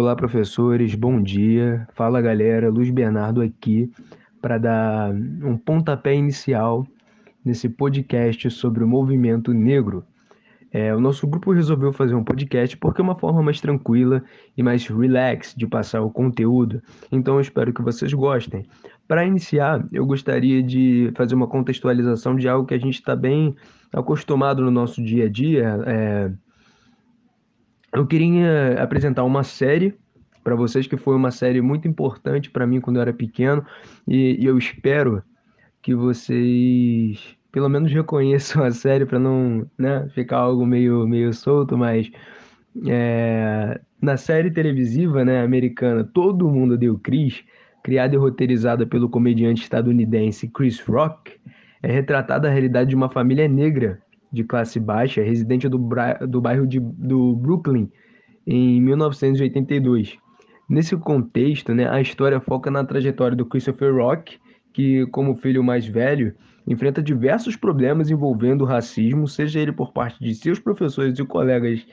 Olá, professores, bom dia. Fala, galera. Luiz Bernardo aqui para dar um pontapé inicial nesse podcast sobre o movimento negro. É, o nosso grupo resolveu fazer um podcast porque é uma forma mais tranquila e mais relax de passar o conteúdo, então eu espero que vocês gostem. Para iniciar, eu gostaria de fazer uma contextualização de algo que a gente está bem acostumado no nosso dia a dia. É, eu queria apresentar uma série para vocês que foi uma série muito importante para mim quando eu era pequeno e, e eu espero que vocês pelo menos reconheçam a série para não né, ficar algo meio, meio solto, mas é, na série televisiva né, americana Todo Mundo Deu Chris, criada e roteirizada pelo comediante estadunidense Chris Rock, é retratada a realidade de uma família negra de classe baixa, residente do, do bairro de, do Brooklyn, em 1982. Nesse contexto, né, a história foca na trajetória do Christopher Rock, que, como filho mais velho, enfrenta diversos problemas envolvendo o racismo, seja ele por parte de seus professores e colegas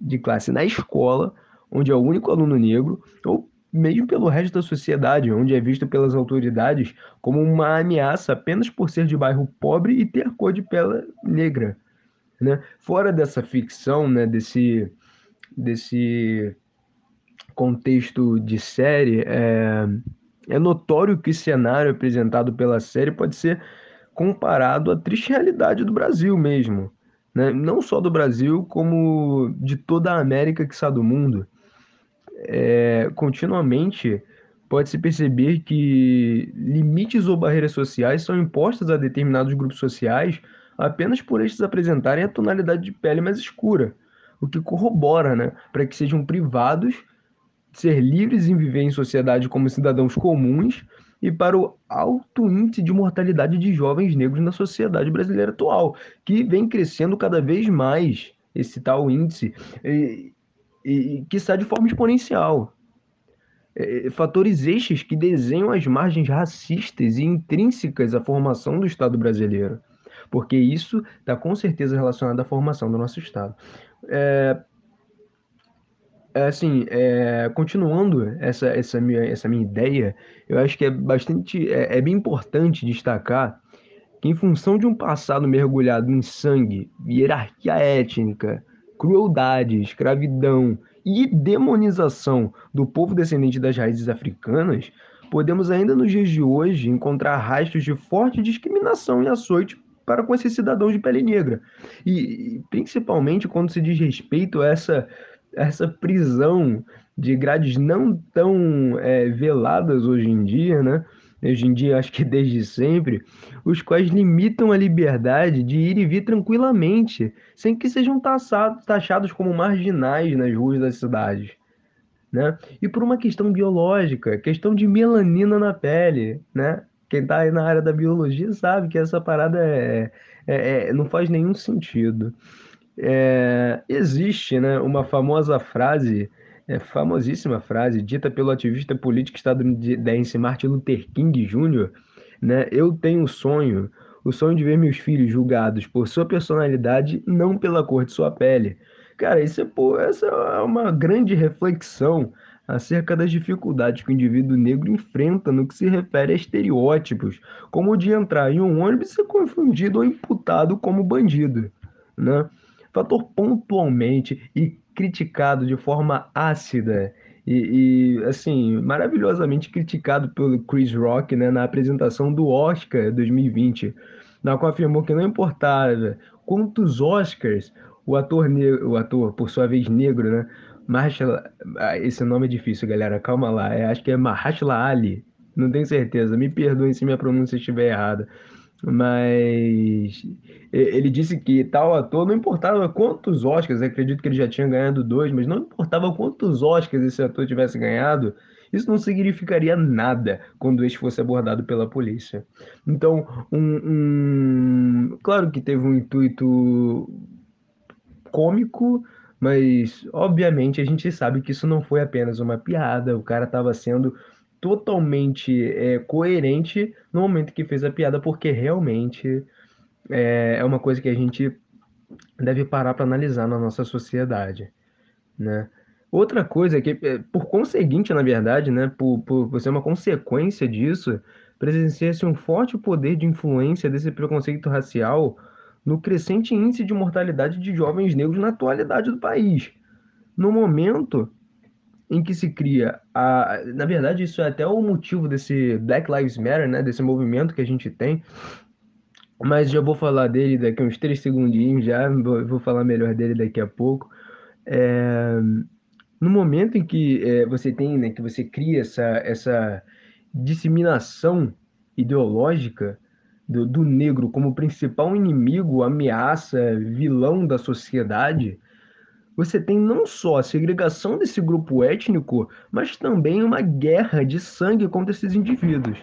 de classe na escola, onde é o único aluno negro, ou mesmo pelo resto da sociedade, onde é visto pelas autoridades como uma ameaça apenas por ser de bairro pobre e ter cor de pele negra. Né? Fora dessa ficção, né, desse, desse contexto de série, é, é notório que o cenário apresentado pela série pode ser comparado à triste realidade do Brasil mesmo. Né? Não só do Brasil, como de toda a América que está do mundo é, continuamente pode-se perceber que limites ou barreiras sociais são impostas a determinados grupos sociais apenas por estes apresentarem a tonalidade de pele mais escura, o que corrobora né, para que sejam privados de ser livres em viver em sociedade como cidadãos comuns e para o alto índice de mortalidade de jovens negros na sociedade brasileira atual, que vem crescendo cada vez mais esse tal índice. E, e que está de forma exponencial. É, é, fatores estes que desenham as margens racistas e intrínsecas à formação do Estado brasileiro, porque isso está com certeza relacionado à formação do nosso Estado. É, é assim, é, continuando essa, essa, minha, essa minha ideia, eu acho que é bastante, é, é bem importante destacar que em função de um passado mergulhado em sangue, hierarquia étnica, crueldade, escravidão e demonização do povo descendente das raízes africanas, podemos ainda nos dias de hoje encontrar rastros de forte discriminação e açoite para com esses cidadãos de pele negra. E principalmente quando se diz respeito a essa, essa prisão de grades não tão é, veladas hoje em dia, né? Hoje em dia, acho que desde sempre, os quais limitam a liberdade de ir e vir tranquilamente, sem que sejam taxados, taxados como marginais nas ruas das cidades. Né? E por uma questão biológica, questão de melanina na pele, né? Quem está aí na área da biologia sabe que essa parada é, é, é não faz nenhum sentido. É, existe né, uma famosa frase é, famosíssima frase dita pelo ativista político estadunidense Martin Luther King Jr., né? Eu tenho um sonho, o sonho de ver meus filhos julgados por sua personalidade, não pela cor de sua pele. Cara, isso é, pô, essa é uma grande reflexão acerca das dificuldades que o indivíduo negro enfrenta no que se refere a estereótipos, como o de entrar em um ônibus e ser confundido ou imputado como bandido, né? Fator pontualmente e criticado de forma ácida e, e, assim, maravilhosamente criticado pelo Chris Rock né, na apresentação do Oscar 2020, na qual afirmou que não importava quantos Oscars o ator, o ator por sua vez negro, né, Mahershala, ah, esse nome é difícil, galera, calma lá, é, acho que é Mahershala Ali, não tenho certeza, me perdoem se minha pronúncia estiver errada, mas ele disse que tal ator não importava quantos Oscars, acredito que ele já tinha ganhado dois, mas não importava quantos Oscars esse ator tivesse ganhado, isso não significaria nada quando este fosse abordado pela polícia. Então, um, um claro que teve um intuito cômico, mas obviamente a gente sabe que isso não foi apenas uma piada, o cara estava sendo totalmente é, coerente no momento que fez a piada, porque realmente é, é uma coisa que a gente deve parar para analisar na nossa sociedade, né? Outra coisa que, é, por conseguinte, na verdade, né, por, por, por ser uma consequência disso, presencia-se um forte poder de influência desse preconceito racial no crescente índice de mortalidade de jovens negros na atualidade do país. No momento em que se cria a, na verdade isso é até o motivo desse Black Lives Matter, né, desse movimento que a gente tem, mas já vou falar dele daqui uns três segundinhos já, vou, falar melhor dele daqui a pouco. É, no momento em que é, você tem, né, que você cria essa, essa disseminação ideológica do, do negro como principal inimigo, ameaça, vilão da sociedade, você tem não só a segregação desse grupo étnico, mas também uma guerra de sangue contra esses indivíduos.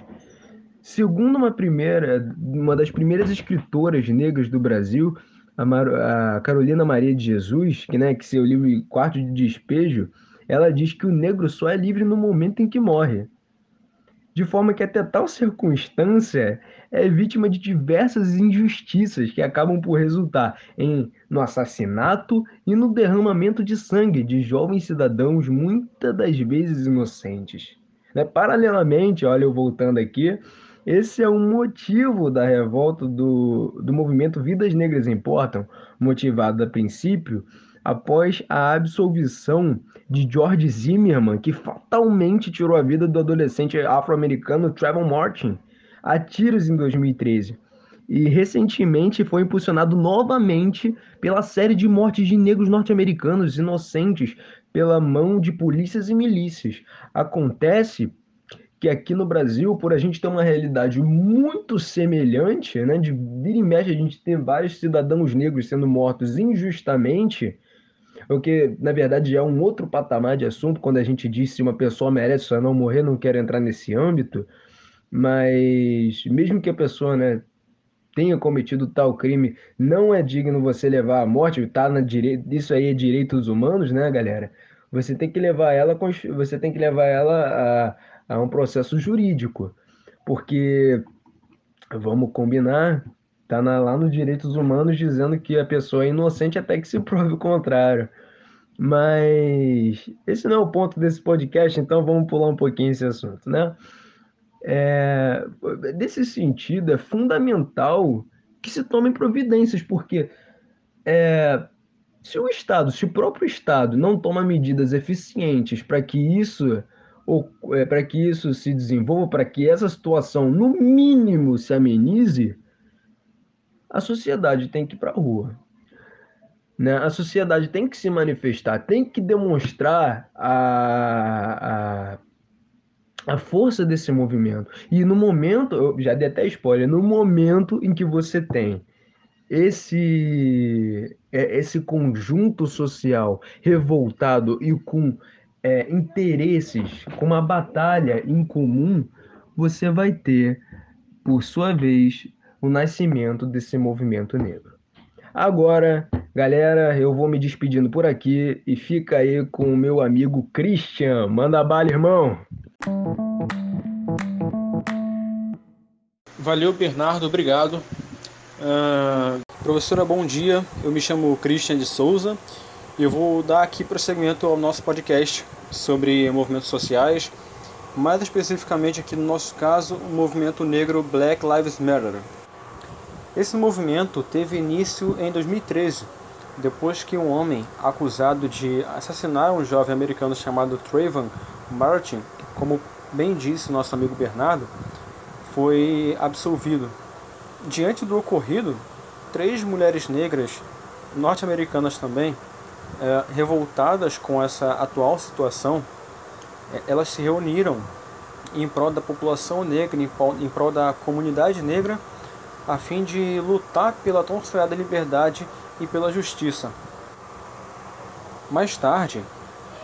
Segundo uma primeira, uma das primeiras escritoras negras do Brasil, a, Carolina Maria de Jesus, que, né, que seu livro Quarto de Despejo, ela diz que o negro só é livre no momento em que morre. De forma que até tal circunstância é vítima de diversas injustiças que acabam por resultar em no assassinato e no derramamento de sangue de jovens cidadãos muitas das vezes inocentes. Né? Paralelamente, olha eu voltando aqui, esse é um motivo da revolta do, do movimento Vidas Negras Importam, motivado a princípio após a absolvição de George Zimmerman, que fatalmente tirou a vida do adolescente afro-americano Trevor Martin a tiros em 2013. E recentemente foi impulsionado novamente pela série de mortes de negros norte-americanos inocentes pela mão de polícias e milícias. Acontece que aqui no Brasil, por a gente ter uma realidade muito semelhante, né, de vira e mexe a gente ter vários cidadãos negros sendo mortos injustamente, o que na verdade é um outro patamar de assunto quando a gente diz se uma pessoa merece ou não morrer, não quero entrar nesse âmbito, mas mesmo que a pessoa, né, tenha cometido tal crime, não é digno você levar à morte, tá na direito, isso aí é direitos humanos, né, galera? Você tem que levar ela, você tem que levar ela a a um processo jurídico, porque vamos combinar, tá na, lá nos direitos humanos dizendo que a pessoa é inocente até que se prove o contrário. Mas esse não é o ponto desse podcast, então vamos pular um pouquinho esse assunto, né? É, desse sentido, é fundamental que se tomem providências, porque é, se o Estado, se o próprio Estado não toma medidas eficientes para que isso é, para que isso se desenvolva, para que essa situação, no mínimo, se amenize, a sociedade tem que ir para a rua. Né? A sociedade tem que se manifestar, tem que demonstrar a, a, a força desse movimento. E no momento, eu já dei até spoiler, no momento em que você tem esse, é, esse conjunto social revoltado e com é, interesses, com uma batalha em comum, você vai ter, por sua vez, o nascimento desse movimento negro. Agora, galera, eu vou me despedindo por aqui e fica aí com o meu amigo Christian. Manda bala, irmão! Valeu, Bernardo, obrigado. Uh, professora, bom dia. Eu me chamo Christian de Souza eu vou dar aqui prosseguimento ao nosso podcast sobre movimentos sociais, mais especificamente aqui no nosso caso, o movimento negro Black Lives Matter. Esse movimento teve início em 2013, depois que um homem acusado de assassinar um jovem americano chamado Trayvon Martin, como bem disse nosso amigo Bernardo, foi absolvido. Diante do ocorrido, três mulheres negras, norte-americanas também, é, revoltadas com essa atual situação, é, elas se reuniram em prol da população negra, em prol, em prol da comunidade negra, a fim de lutar pela tão sonhada liberdade e pela justiça. Mais tarde,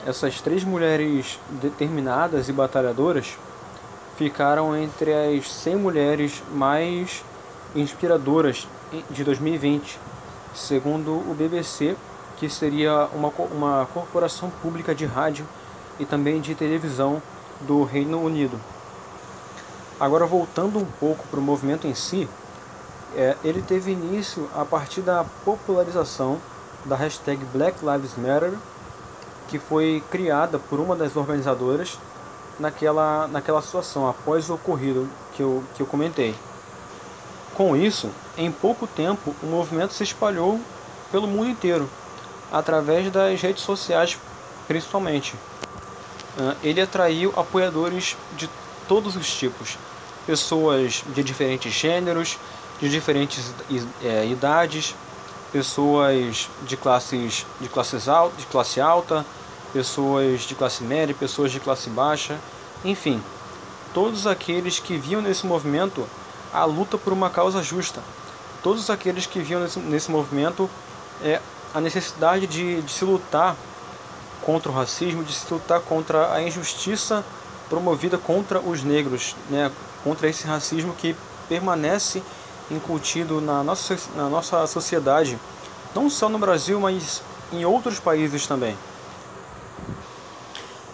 essas três mulheres determinadas e batalhadoras ficaram entre as 100 mulheres mais inspiradoras de 2020, segundo o BBC que seria uma, uma corporação pública de rádio e também de televisão do Reino Unido. Agora, voltando um pouco para o movimento em si, é, ele teve início a partir da popularização da hashtag Black Lives Matter que foi criada por uma das organizadoras naquela, naquela situação, após o ocorrido que eu, que eu comentei. Com isso, em pouco tempo, o movimento se espalhou pelo mundo inteiro, através das redes sociais principalmente. Ah, ele atraiu apoiadores de todos os tipos, pessoas de diferentes gêneros, de diferentes é, idades, pessoas de classes de classes alta, de classe alta, pessoas de classe média, pessoas de classe baixa, enfim, todos aqueles que viam nesse movimento a luta por uma causa justa, todos aqueles que viam nesse, nesse movimento é, a necessidade de, de se lutar contra o racismo, de se lutar contra a injustiça promovida contra os negros, né, contra esse racismo que permanece incutido na nossa, na nossa sociedade, não só no Brasil, mas em outros países também.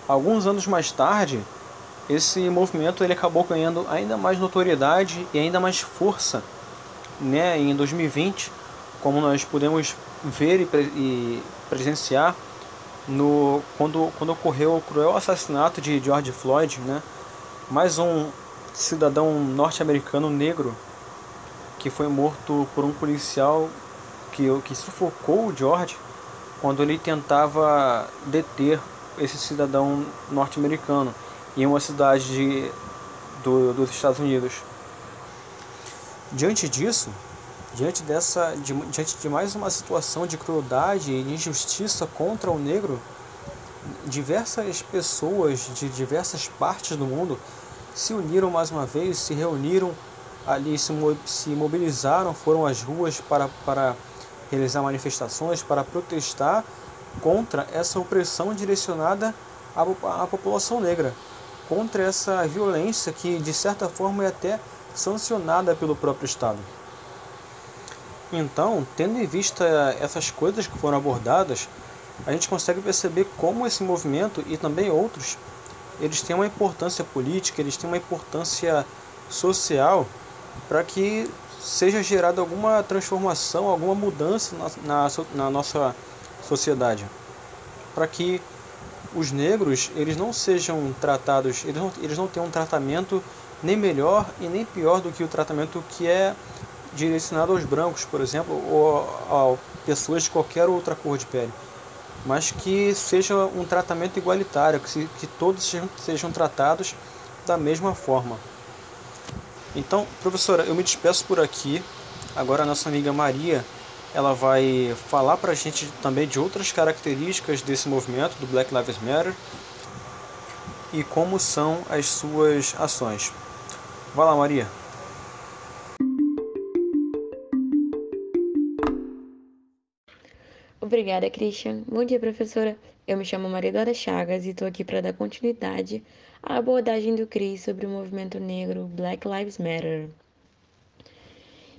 Alguns anos mais tarde, esse movimento ele acabou ganhando ainda mais notoriedade e ainda mais força né, em 2020, como nós podemos ver e, presenciar no, quando, quando ocorreu o cruel assassinato de George Floyd, né, mais um cidadão norte-americano negro que foi morto por um policial que, que sufocou o George quando ele tentava deter esse cidadão norte-americano em uma cidade de, do, dos Estados Unidos. Diante disso, diante dessa, de, diante de mais uma situação de crueldade e injustiça contra o negro, diversas pessoas de diversas partes do mundo se uniram mais uma vez, se reuniram ali se, se mobilizaram, foram às ruas para, para realizar manifestações, para protestar contra essa opressão direcionada à, à população negra, contra essa violência que de certa forma é até sancionada pelo próprio Estado. Então, tendo em vista essas coisas que foram abordadas, a gente consegue perceber como esse movimento e também outros, eles têm uma importância política, eles têm uma importância social para que seja gerada alguma transformação, alguma mudança na, na, na nossa sociedade, para que os negros eles não sejam tratados, eles não, eles não tenham um tratamento nem melhor e nem pior do que o tratamento que é direcionado aos brancos, por exemplo, ou a pessoas de qualquer outra cor de pele, mas que seja um tratamento igualitário, que, se, que todos sejam, sejam tratados da mesma forma. Então, professora, eu me despeço por aqui. Agora a nossa amiga Maria, ela vai falar para a gente também de outras características desse movimento do Black Lives Matter e como são as suas ações. Vai lá, Maria. Obrigada, Christian. Bom dia, professora. Eu me chamo Maria Dora Chagas e estou aqui para dar continuidade à abordagem do Cris sobre o movimento negro Black Lives Matter.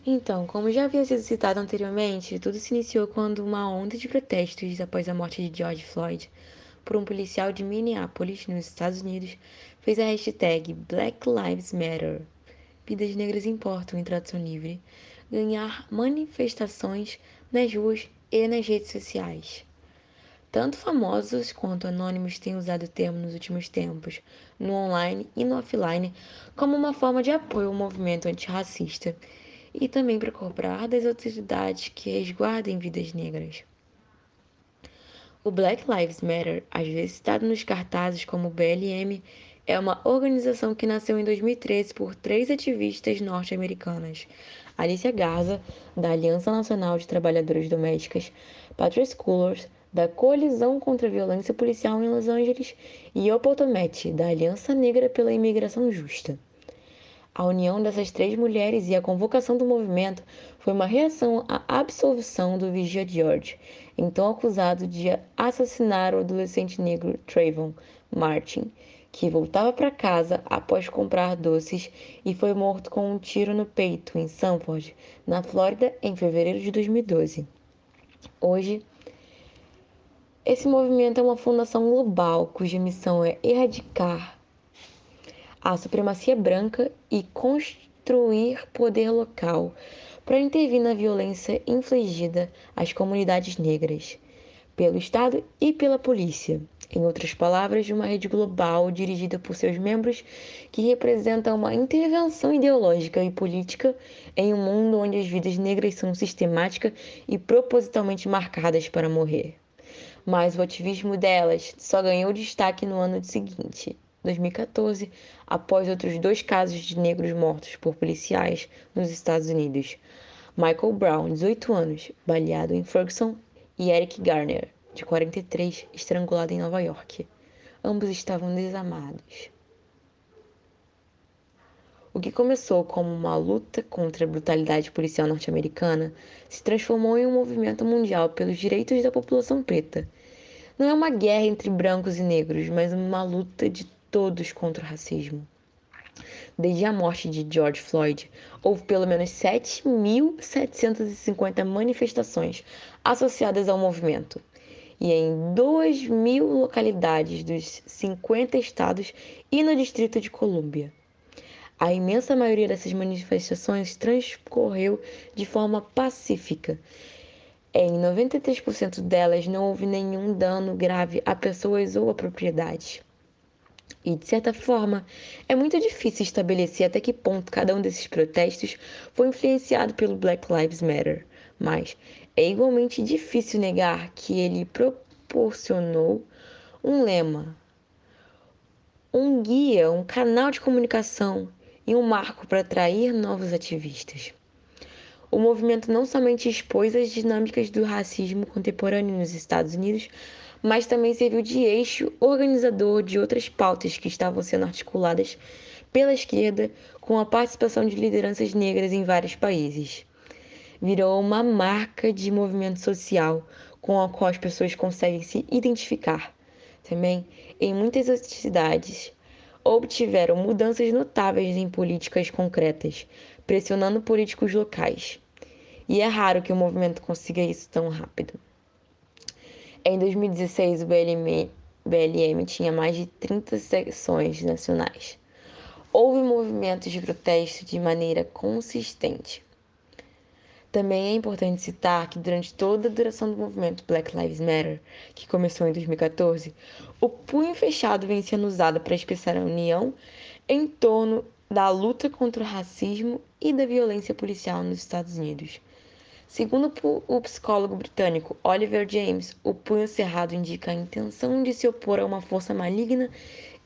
Então, como já havia sido citado anteriormente, tudo se iniciou quando uma onda de protestos após a morte de George Floyd por um policial de Minneapolis, nos Estados Unidos, fez a hashtag Black Lives Matter, vidas negras importam em tradução livre, ganhar manifestações nas ruas e nas redes sociais. Tanto famosos quanto anônimos têm usado o termo nos últimos tempos, no online e no offline, como uma forma de apoio ao movimento antirracista e também para cobrar das autoridades que resguardem vidas negras. O Black Lives Matter, às vezes citado nos cartazes como BLM, é uma organização que nasceu em 2013 por três ativistas norte-americanas, Alicia Garza, da Aliança Nacional de Trabalhadoras Domésticas, Patrice Cullors, da Coalizão contra a Violência Policial em Los Angeles, e Opal Tometi, da Aliança Negra pela Imigração Justa. A união dessas três mulheres e a convocação do movimento foi uma reação à absolvição do vigia George, então acusado de assassinar o adolescente negro Trayvon Martin, que voltava para casa após comprar doces e foi morto com um tiro no peito em Sanford, na Flórida, em fevereiro de 2012. Hoje, esse movimento é uma fundação global cuja missão é erradicar a supremacia branca e construir poder local para intervir na violência infligida às comunidades negras pelo Estado e pela polícia. Em outras palavras, uma rede global dirigida por seus membros que representa uma intervenção ideológica e política em um mundo onde as vidas negras são sistemáticas e propositalmente marcadas para morrer. Mas o ativismo delas só ganhou destaque no ano seguinte, 2014, após outros dois casos de negros mortos por policiais nos Estados Unidos. Michael Brown, 18 anos, baleado em Ferguson, e Eric Garner, de 43, estrangulado em Nova York. Ambos estavam desamados. O que começou como uma luta contra a brutalidade policial norte-americana se transformou em um movimento mundial pelos direitos da população preta. Não é uma guerra entre brancos e negros, mas uma luta de todos contra o racismo. Desde a morte de George Floyd, houve pelo menos 7.750 manifestações associadas ao movimento. E em 2 mil localidades dos 50 estados e no Distrito de Colômbia. A imensa maioria dessas manifestações transcorreu de forma pacífica. Em 93% delas não houve nenhum dano grave a pessoas ou a propriedades. E, de certa forma, é muito difícil estabelecer até que ponto cada um desses protestos foi influenciado pelo Black Lives Matter, mas é igualmente difícil negar que ele proporcionou um lema, um guia, um canal de comunicação e um marco para atrair novos ativistas. O movimento não somente expôs as dinâmicas do racismo contemporâneo nos Estados Unidos, mas também serviu de eixo organizador de outras pautas que estavam sendo articuladas pela esquerda com a participação de lideranças negras em vários países. Virou uma marca de movimento social com a qual as pessoas conseguem se identificar. Também, em muitas cidades, obtiveram mudanças notáveis em políticas concretas, pressionando políticos locais. E é raro que o movimento consiga isso tão rápido. Em 2016, o BLM, BLM tinha mais de 30 secções nacionais. Houve movimentos de protesto de maneira consistente. Também é importante citar que durante toda a duração do movimento Black Lives Matter, que começou em 2014, o punho fechado vem sendo usado para expressar a união em torno da luta contra o racismo e da violência policial nos Estados Unidos. Segundo o psicólogo britânico Oliver James, o punho cerrado indica a intenção de se opor a uma força maligna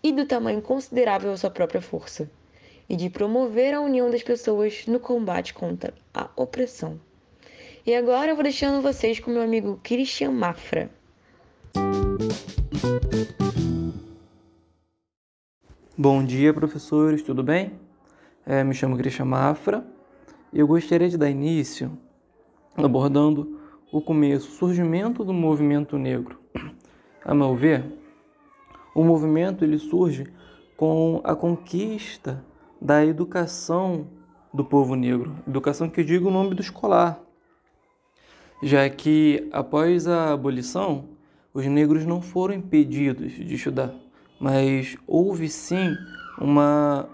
e do tamanho considerável à sua própria força, e de promover a união das pessoas no combate contra a opressão. E agora eu vou deixando vocês com meu amigo Christian Mafra. Bom dia, professores, tudo bem? É, me chamo Christian Mafra e eu gostaria de dar início abordando o começo, o surgimento do movimento negro. A meu ver, o movimento ele surge com a conquista da educação do povo negro, educação que eu digo no âmbito escolar, já que após a abolição, os negros não foram impedidos de estudar, mas houve sim uma,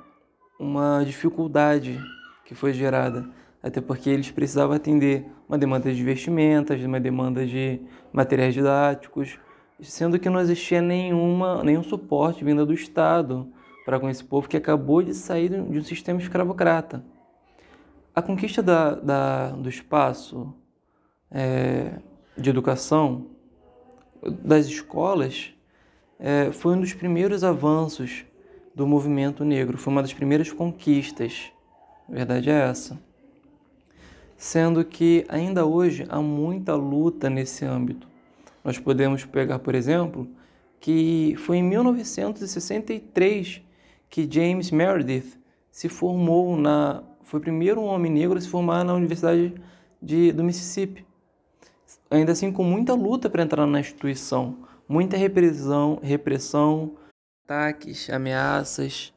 uma dificuldade que foi gerada. Até porque eles precisavam atender uma demanda de vestimentas, uma demanda de materiais didáticos, sendo que não existia nenhuma, nenhum suporte vindo do Estado para com esse povo que acabou de sair de um sistema escravocrata. A conquista da, da do espaço é, de educação das escolas é, foi um dos primeiros avanços do movimento negro, foi uma das primeiras conquistas. A verdade é essa sendo que ainda hoje há muita luta nesse âmbito. Nós podemos pegar, por exemplo, que foi em 1963 que James Meredith se formou na foi o primeiro homem negro a se formar na Universidade de, do Mississippi. Ainda assim com muita luta para entrar na instituição, muita repressão, repressão, ataques, ameaças.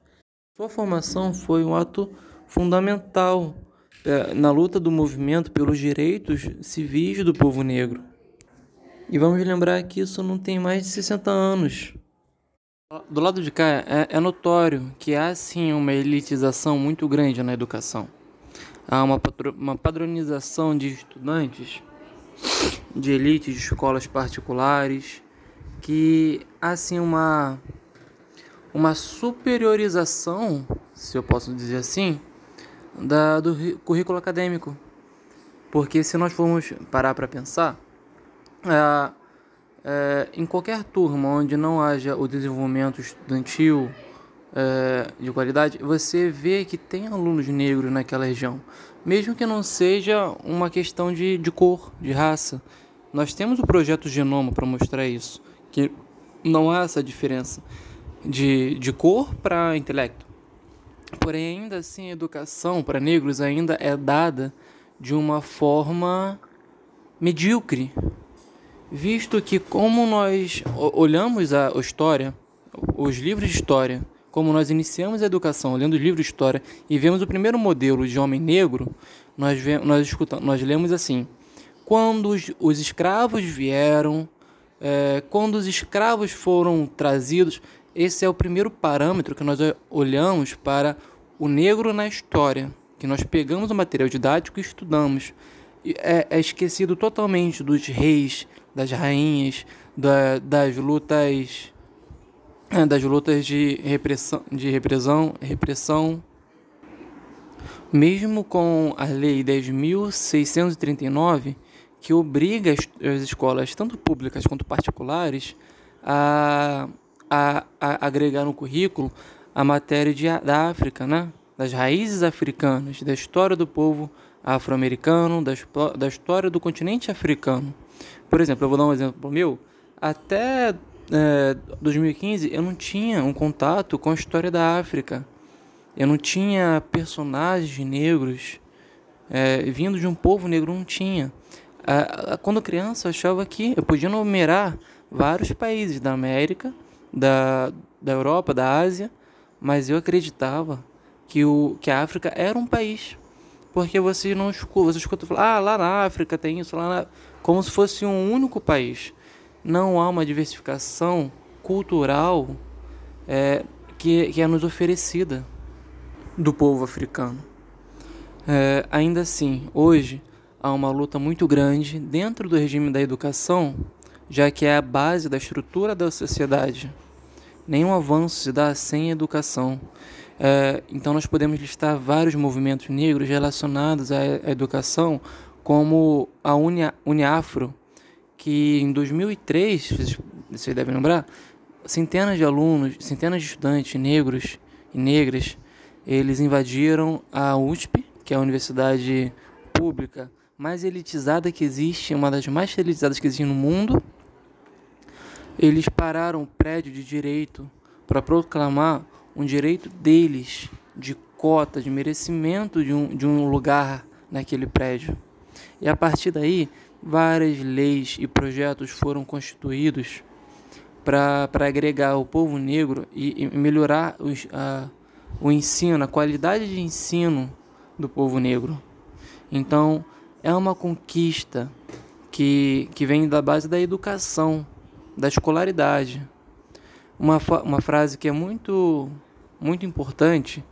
Sua formação foi um ato fundamental é, na luta do movimento pelos direitos civis do povo negro. E vamos lembrar que isso não tem mais de 60 anos. Do lado de cá, é, é notório que há sim uma elitização muito grande na educação. Há uma, uma padronização de estudantes de elite de escolas particulares, que há assim uma uma superiorização, se eu posso dizer assim, da, do currículo acadêmico. Porque se nós formos parar para pensar, é, é, em qualquer turma onde não haja o desenvolvimento estudantil é, de qualidade, você vê que tem alunos negros naquela região, mesmo que não seja uma questão de, de cor, de raça. Nós temos o projeto Genoma para mostrar isso, que não há essa diferença de, de cor para intelecto. Porém, ainda assim, a educação para negros ainda é dada de uma forma medíocre, visto que como nós olhamos a história, os livros de história, como nós iniciamos a educação lendo os livros de história e vemos o primeiro modelo de homem negro, nós, vemos, nós, escutamos, nós lemos assim: quando os, os escravos vieram, é, quando os escravos foram trazidos, esse é o primeiro parâmetro que nós olhamos para o negro na história, que nós pegamos o material didático e estudamos. É, é esquecido totalmente dos reis, das rainhas, da, das lutas é, das lutas de repressão, de repressão, repressão. Mesmo com a Lei 10.639, que obriga as, as escolas, tanto públicas quanto particulares, a a, a agregar no currículo a matéria de, da África, né? das raízes africanas, da história do povo afro-americano, da, da história do continente africano. Por exemplo, eu vou dar um exemplo meu. Até é, 2015 eu não tinha um contato com a história da África. Eu não tinha personagens negros é, vindo de um povo negro, não tinha. quando criança eu achava que eu podia numerar vários países da América da, da Europa, da Ásia, mas eu acreditava que, o, que a África era um país. Porque você não escuta, você escuta falar, ah, lá na África tem isso, lá na... como se fosse um único país. Não há uma diversificação cultural é, que, que é nos oferecida do povo africano. É, ainda assim, hoje há uma luta muito grande dentro do regime da educação, já que é a base da estrutura da sociedade. Nenhum avanço se dá sem educação. É, então, nós podemos listar vários movimentos negros relacionados à educação, como a Unia, Uniafro, que em 2003, vocês devem lembrar, centenas de alunos, centenas de estudantes negros e negras, eles invadiram a USP, que é a universidade pública mais elitizada que existe, uma das mais elitizadas que existe no mundo, eles pararam o prédio de direito para proclamar um direito deles de cota, de merecimento de um, de um lugar naquele prédio. E a partir daí, várias leis e projetos foram constituídos para agregar o povo negro e, e melhorar os, a, o ensino, a qualidade de ensino do povo negro. Então, é uma conquista que, que vem da base da educação da escolaridade. Uma, uma frase que é muito, muito importante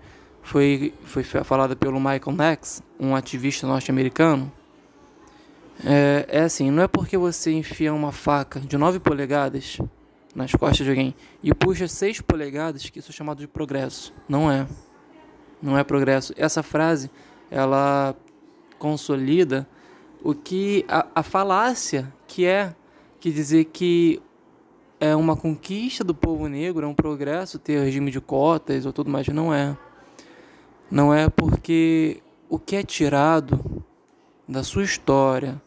foi, foi falada pelo Michael Max, um ativista norte-americano. É, é assim: não é porque você enfia uma faca de 9 polegadas nas costas de alguém e puxa 6 polegadas que isso é chamado de progresso. Não é. Não é progresso. Essa frase ela consolida o que a, a falácia que é que dizer que é uma conquista do povo negro, é um progresso ter regime de cotas ou tudo mais, não é. Não é porque o que é tirado da sua história,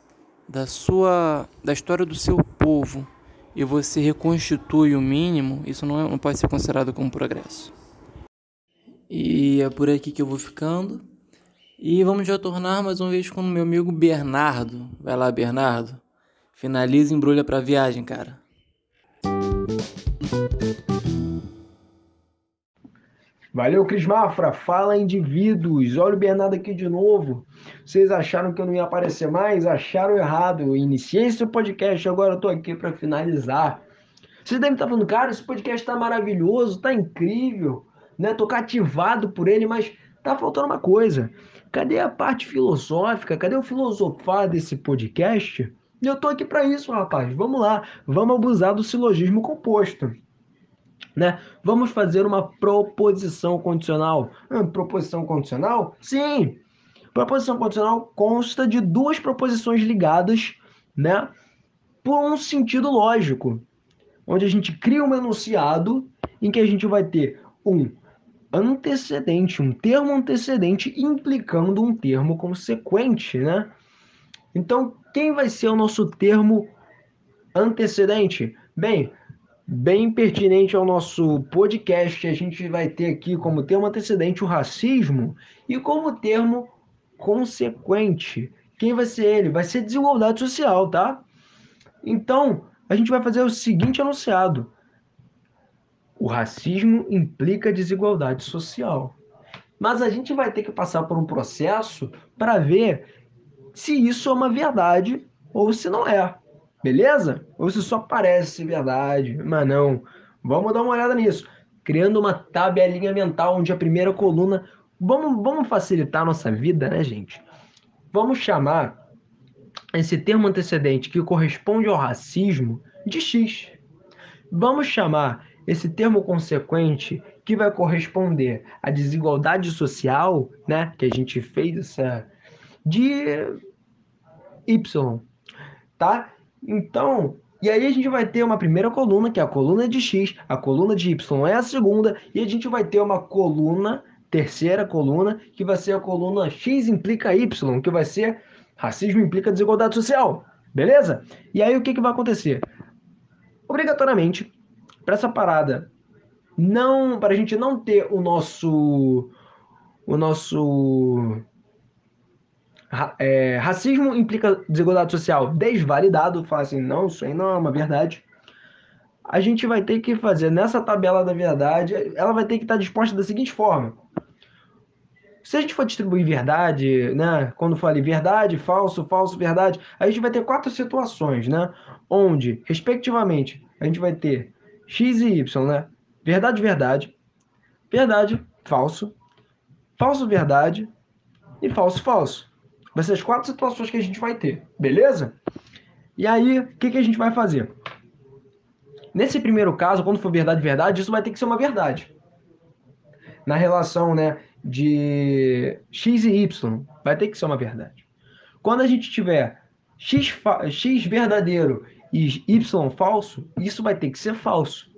da sua da história do seu povo e você reconstitui o mínimo, isso não, é, não pode ser considerado como progresso. E é por aqui que eu vou ficando. E vamos retornar mais uma vez com o meu amigo Bernardo. Vai lá, Bernardo. Finaliza e embrulha pra viagem, cara. Valeu, Cris Mafra. Fala, indivíduos. Olha o Bernardo aqui de novo. Vocês acharam que eu não ia aparecer mais? Acharam errado. Iniciei esse podcast, agora eu tô aqui para finalizar. Vocês devem estar falando, cara, esse podcast tá maravilhoso, tá incrível, né? Tô cativado por ele, mas tá faltando uma coisa. Cadê a parte filosófica? Cadê o filosofar desse podcast? Eu tô aqui para isso, rapaz. Vamos lá, vamos abusar do silogismo composto. Né? Vamos fazer uma proposição condicional. Hum, proposição condicional? Sim. Proposição condicional consta de duas proposições ligadas, né, por um sentido lógico, onde a gente cria um enunciado em que a gente vai ter um antecedente, um termo antecedente implicando um termo consequente, né? Então, quem vai ser o nosso termo antecedente? Bem, bem pertinente ao nosso podcast, a gente vai ter aqui como termo antecedente o racismo e como termo consequente. Quem vai ser ele? Vai ser desigualdade social, tá? Então, a gente vai fazer o seguinte enunciado: o racismo implica desigualdade social. Mas a gente vai ter que passar por um processo para ver se isso é uma verdade ou se não é. Beleza? Ou se só parece verdade, mas não. Vamos dar uma olhada nisso. Criando uma tabelinha mental onde a primeira coluna. Vamos, vamos facilitar a nossa vida, né, gente? Vamos chamar esse termo antecedente que corresponde ao racismo de X. Vamos chamar esse termo consequente que vai corresponder à desigualdade social, né, que a gente fez essa de Y, tá? Então, e aí a gente vai ter uma primeira coluna, que é a coluna de X, a coluna de Y é a segunda, e a gente vai ter uma coluna, terceira coluna, que vai ser a coluna X implica Y, que vai ser racismo implica desigualdade social. Beleza? E aí o que, que vai acontecer? Obrigatoriamente, para essa parada não, para a gente não ter o nosso o nosso é, racismo implica desigualdade social desvalidado, fala assim, não, isso aí não é uma verdade. A gente vai ter que fazer nessa tabela da verdade, ela vai ter que estar disposta da seguinte forma. Se a gente for distribuir verdade, né, quando fale verdade, falso, falso, verdade, a gente vai ter quatro situações, né, onde, respectivamente, a gente vai ter x e y, né, verdade, verdade, verdade, falso, falso, verdade e falso, falso. Vai ser as quatro situações que a gente vai ter, beleza? E aí, o que, que a gente vai fazer? Nesse primeiro caso, quando for verdade, verdade, isso vai ter que ser uma verdade. Na relação, né, de x e y, vai ter que ser uma verdade. Quando a gente tiver x, x verdadeiro e y falso, isso vai ter que ser falso.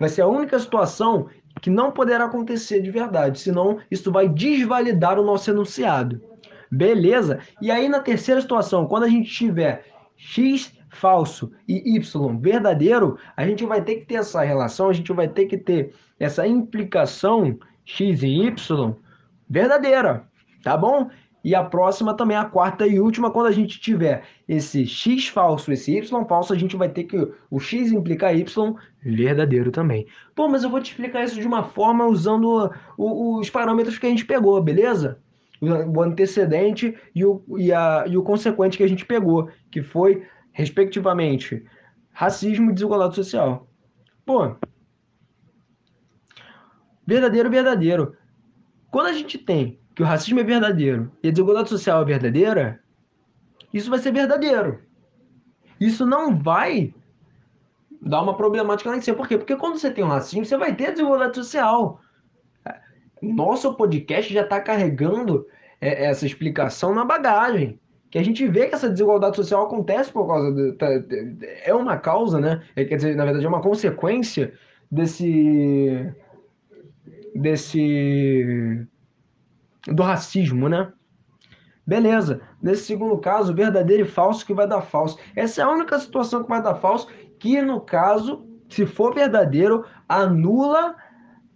Vai ser a única situação que não poderá acontecer de verdade, senão isso vai desvalidar o nosso enunciado. Beleza? E aí na terceira situação, quando a gente tiver x falso e y verdadeiro, a gente vai ter que ter essa relação, a gente vai ter que ter essa implicação x e y verdadeira, tá bom? E a próxima também, a quarta e última, quando a gente tiver esse x falso, esse y falso, a gente vai ter que o x implicar y verdadeiro também. Pô, mas eu vou te explicar isso de uma forma usando os parâmetros que a gente pegou, beleza? O antecedente e o, e, a, e o consequente que a gente pegou, que foi, respectivamente, racismo e desigualdade social. Pô, verdadeiro, verdadeiro. Quando a gente tem que o racismo é verdadeiro e a desigualdade social é verdadeira, isso vai ser verdadeiro. Isso não vai dar uma problemática lá em cima. Por quê? Porque quando você tem o racismo, você vai ter desigualdade social nosso podcast já está carregando é, essa explicação na bagagem. Que a gente vê que essa desigualdade social acontece por causa. De, tá, é uma causa, né? É, quer dizer, na verdade, é uma consequência desse. desse. do racismo, né? Beleza. Nesse segundo caso, verdadeiro e falso que vai dar falso. Essa é a única situação que vai dar falso, que no caso, se for verdadeiro, anula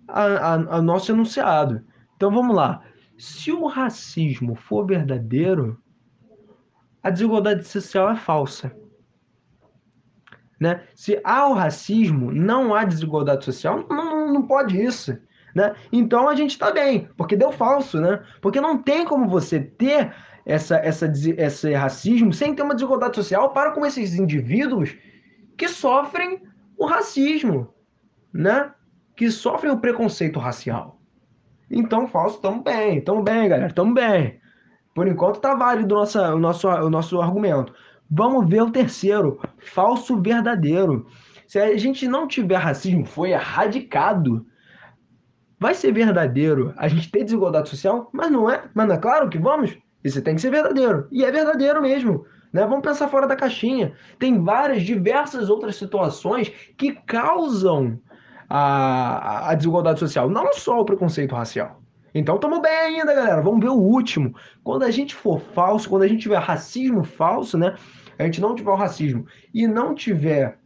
a, a, a nosso enunciado. Então vamos lá. Se o racismo for verdadeiro, a desigualdade social é falsa. Né? Se há o racismo, não há desigualdade social, não, não, não pode isso. Né? Então a gente está bem, porque deu falso, né? Porque não tem como você ter essa, essa, esse racismo sem ter uma desigualdade social para com esses indivíduos que sofrem o racismo, né? Que sofrem o preconceito racial. Então, falso, estamos bem, estamos bem, galera, estamos bem. Por enquanto tá válido nossa, o, nosso, o nosso argumento. Vamos ver o terceiro, falso verdadeiro. Se a gente não tiver racismo, foi erradicado. Vai ser verdadeiro a gente ter desigualdade social, mas não é. Mas não é claro que vamos. Isso tem que ser verdadeiro. E é verdadeiro mesmo. Né? Vamos pensar fora da caixinha. Tem várias, diversas outras situações que causam a, a desigualdade social, não só o preconceito racial. Então estamos bem ainda, galera. Vamos ver o último. Quando a gente for falso, quando a gente tiver racismo falso, né? A gente não tiver o racismo e não tiver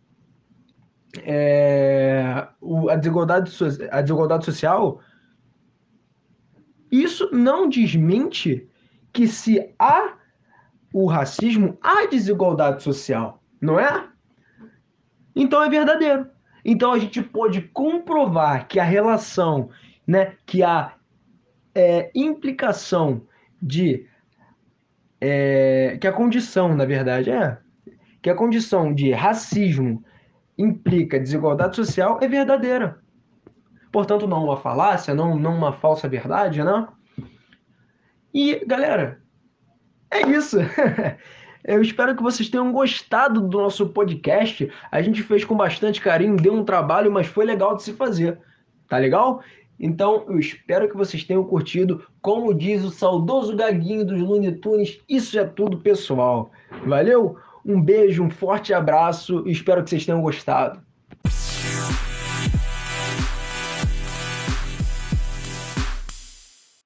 é, a, desigualdade, a desigualdade social, isso não desmente que se há o racismo, há desigualdade social, não é? Então é verdadeiro. Então a gente pode comprovar que a relação, né, que a é, implicação de é, que a condição, na verdade, é que a condição de racismo implica desigualdade social é verdadeira. Portanto, não uma falácia, não, não uma falsa verdade, né? E, galera, é isso. Eu espero que vocês tenham gostado do nosso podcast. A gente fez com bastante carinho, deu um trabalho, mas foi legal de se fazer. Tá legal? Então, eu espero que vocês tenham curtido. Como diz o saudoso gaguinho dos Looney Tunes, isso é tudo, pessoal. Valeu? Um beijo, um forte abraço e espero que vocês tenham gostado.